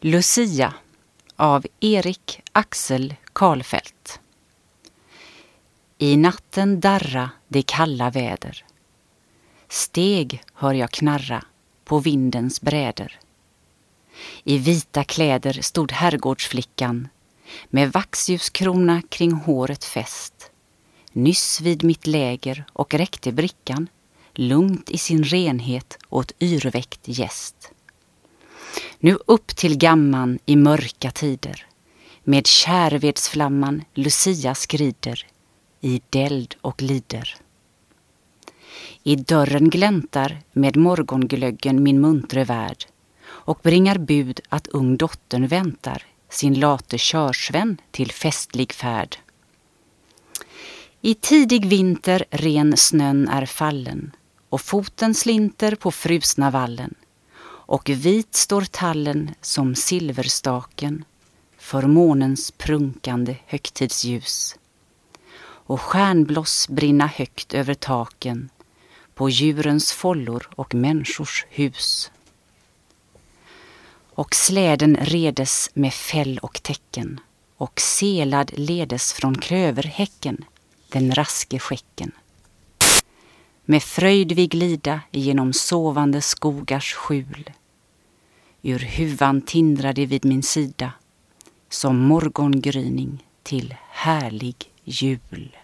Lucia av Erik Axel Karlfeldt I natten darra det kalla väder Steg hör jag knarra på vindens bräder. I vita kläder stod herrgårdsflickan med vaxljuskrona kring håret fäst. Nyss vid mitt läger och räckte brickan lugnt i sin renhet åt yrväckt gäst. Nu upp till gamman i mörka tider med kärvedsflamman Lucia skrider i deld och lider. I dörren gläntar med morgonglöggen min muntre värd och bringar bud att ung dottern väntar sin late körsven till festlig färd. I tidig vinter ren snön är fallen och foten slinter på frusna vallen och vit står tallen som silverstaken för månens prunkande högtidsljus och stjärnbloss brinna högt över taken på djurens follor och människors hus. Och släden redes med fäll och tecken och selad ledes från klöverhäcken den raske skäcken. Med fröjd vi glida genom sovande skogars skjul. Ur huvan tindrade vid min sida som morgongryning till härlig jul.